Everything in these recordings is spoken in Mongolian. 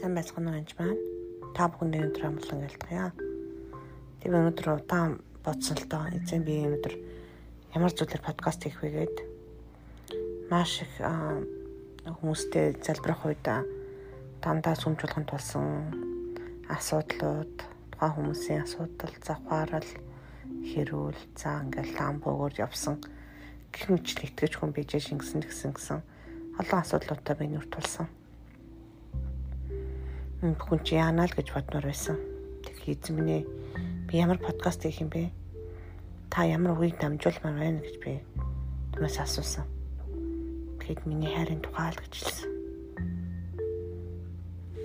Сайн байцгаана уу маань. Та бүхэнд өнөөдөр амглан ялтгая. Тэр өнөөдөр удаан бодсон л доо. Эзэн би өнөөдөр ямар зүйлээр подкаст хийх вэ гээд маш их хүмүүстэй залбирах үед дандаа сүмж болгонд болсон асуудлууд, тухайн хүмүүсийн асуудал, завхаарал, хэрүүл, за ингээл лам бөгөр явсан гэх мэт итгэж хүн бийж шингэсэн гэсэн гэсэн олон асуудлуудтай би нүрт тулсан хүн чи яана л гэж бодноор байсан. Минь ээ би ямар подкаст хийх юм бэ? Та ямар үгийг дамжуулмаар байна гэж би түүнээс асуусан. Тэгэхэд миний хайрын тухай л гэж хэлсэн.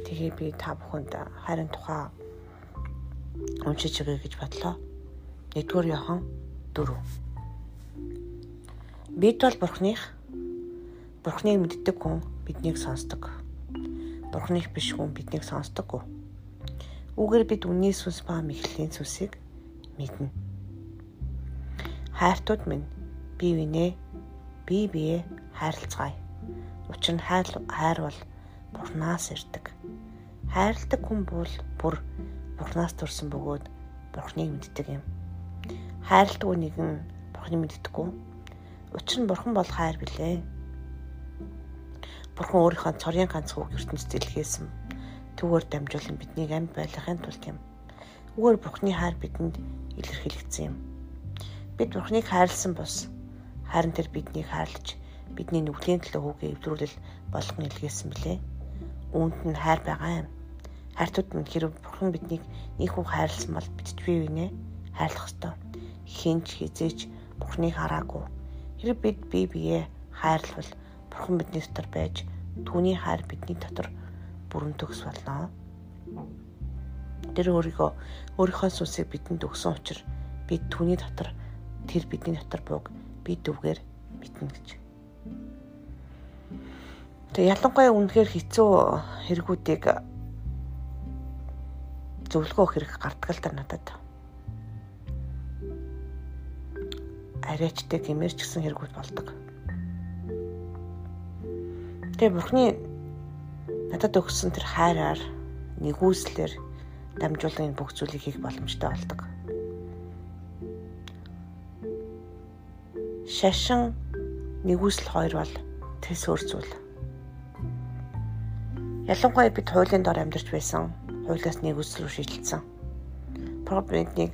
Тэгээ би та бүхэнд хайрын тухай уншиж өгье гэж бодлоо. Нэгдүгээр Иохан 4. Бид бол Бурхных Бурхныг мэддэг хүн биднийг сонсдог Бурхных биш хүн биднийг сонсдоггүй. Үүгээр бид үнний сүнс ба мэхлийн сүнсийг мэднэ. Хайртууд минь бие бинээ бие бие хайрлцгаая. Учир нь хайр хайр бол Бурханаас ирдэг. Хайрладаг хүн бол бүр Бурханаас төрсэн бөгөөд Бурханыг мэддэг юм. Хайрладаг нэгэн Бурханыг мэддэггүй. Учир нь Бурхан бол хайр билээ Бурхан өөрийнхөө цорын ганц хүүг ертөнцид илгээсэн. Түүгээр дамжуулан биднийг амьд байлгахын тулд юм. Үүгээр Бурханы хайр бидэнд илэрхийлэгдсэн юм. Бид Бурханыг хайрлсан бос харин тэр биднийг хайрлаж бидний нүглийн төлөө хүүгээ эвдрүүлэл болгон илгээсэн билээ. Үүнд нь хайр байгаа юм. Хайртууд минь хэрэг Бурхан биднийг ийхүү хайрлсан бол бид ч бие бинээ хайрлах ёстой. Хинч хизээч Бурханыг хараагүй. Хэрэг бид бие биеэ хайрлавал Бурхан бидний дотор байж түүний хайр бидний дотор бүрэн төгс болно. Тэр өөрийгөө өөрийнхөө сүнсийг бидэнд өгсөн учраас бид түүний дотор тэр бидний дотор бууг бид үгээр битнэ гэж. Тэгээ ялангуяа үнэхээр хэцүү хэрэгүүдийг зөвлөгөө хэрэг гардаг л та надад. Арайчтай гэмэрч гисэн хэрэгүүд болдог. Тэгээ Бурхны надад өгсөн тэр хайраар нэгүслэр дамжуулан энэ бүх зүйлийг хийх боломжтой болдог. Шашин нэгүсэл хоёр бол тэс өөр зүйл. Ялангуяа бид хуулийн дор амьдарч байсан хуулиас нэгүсэл рүү шийдэлсэн. Проблемыг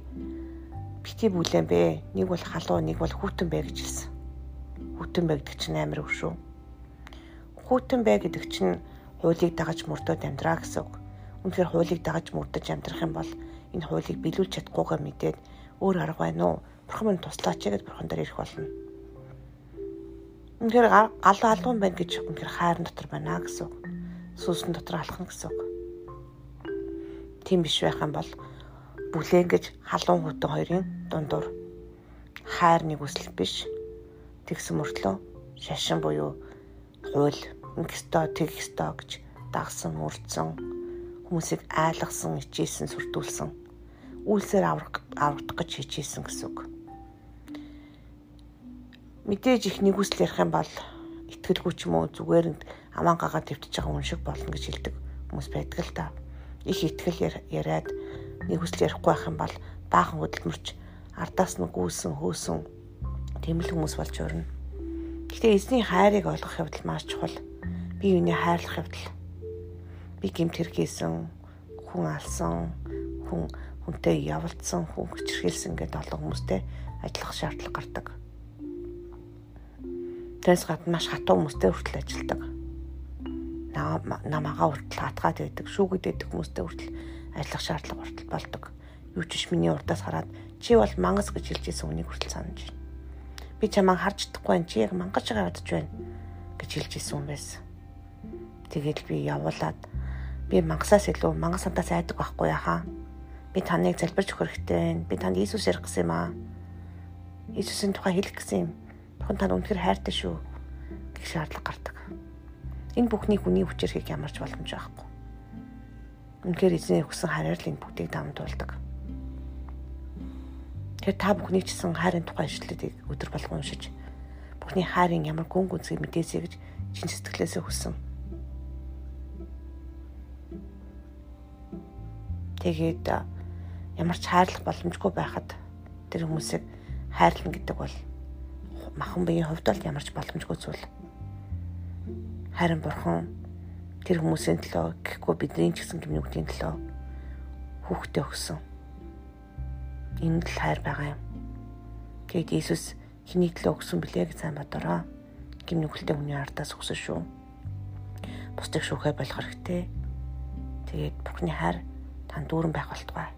бити бүлээн бэ. Нэг бол халуун, нэг бол хүүтэн бэ гэж хэлсэн. Хүүтэн бэ гэдэг чинь амар өв шүү Хүүтэн бай гэдэг чинь хуулийг дагаж мөрдөд амьдраа гэсэн үг. Үнэхээр хуулийг дагаж мөрдөж амьдрах юм бол энэ хуулийг биелүүлж чадахгүйгээ мэдээд өөр арга байна уу? Бурхан минь туслаач гэд бурхан дээр ирэх болно. Үнэхээр гал алган байна гэж үнэхээр хайрын дотор байна гэсэн үг. Сүнсэн дотор алхна гэсэн үг. Тийм биш байх юм бол бүлээн гэж халуун хүтэн хоёрын дундуур хайр нэг үсэл биш. Тэгсэн мөртлөө шашин буюу хууль ингэстөө тэгстөө гэж дагсан мөрдсөн хүмүүсийг айлгсан ичээсэн сүрдүүлсэн үйлсээр аврах аврагдах гэж хичээсэн гэсэн үг. Мэдээж их нэгүсэл ярих юм бол итгэлгүй ч юм уу зүгээр аман гагаа твтж байгаа хүн шиг болно гэж хэлдэг хүмүүс байдаг л та. Их итгэл яриад нэгүсэл ярихгүй байх юм бол баахан хөдөлмөрч ардаас нь гүйсэн хөөсөн тийм л хүмүүс болж өрнө. Гэхдээ эзний хайрыг олгох явдал маш чухал би юуны хайрлах явдал би гимт хэрэгсэн хүн алсан хүн хүнтэй явалцсан хүн хүчрхийлсэн гэдэг олон хүмүүстэй ажиллах шаардлага гардаг. Тэрс гадна маш хатуу хүмүүстэй хүртэл ажилладаг. Намаагаа хүртэл хатгаад байдаг, шүүгээд байдаг хүмүүстэй хүртэл ажиллах шаардлага хүртэл болдог. Юу ч биш миний урдаас хараад чи бол мангас гэж хэлж ирсэн үнийг хүртэл санаж байна. Би чамайг харж чадахгүй. Чи яг мангаж байгаа ядаж байна гэж хэлж ирсэн юм байсан. Тэгэл би явуулаад би мангасаас илүү мангас сантаас айдаг байхгүй яхаа. Би таныг залбирч өгөх хэрэгтэй байна. Би танд Иесус ярих гэсэн юм аа. Иесусийн тухай хэлэх гэсэн юм. Бурхан тань үнэхээр хайртай шүү гэх шаардлага гардаг. Энэ бүхний хүний хүчээр хийх ямарч боломж байхгүй. Үнэхээр эзний өгсөн хараар л энэ бүгдийг дамжуулдаг. Тэгэхээр та бүхний ч гэсэн хайрын тухай ишлэлийг өдөр болгон уншиж бүхний хайрын ямар гүн гүнзгий мэдээсэй гэж чин сэтгэлээсээ хүссэн Тэгээд ямар ч хайрлах боломжгүй байхад тэр хүмүүсийг хайрлна гэдэг бол махан биеийн хувьд бол ямар ч боломжгүй зүйл. Харин бурхан тэр хүмүүсийн төлөө гэхгүй бидний ч гэсэн гимнүгтийн төлөө хүүхдээ өгсөн. Энэ л хайр байгаа юм. Тэгэд Иесус хэний төлөө өгсөн блэ гэж сайн бодороо. Гимнүгэлтэй хүний ардаас өгсөн шүү. Бусдыг шүүхэ болох хэрэгтэй. Тэгээд Бурхны хайр тань дүүрэн байх болтугай.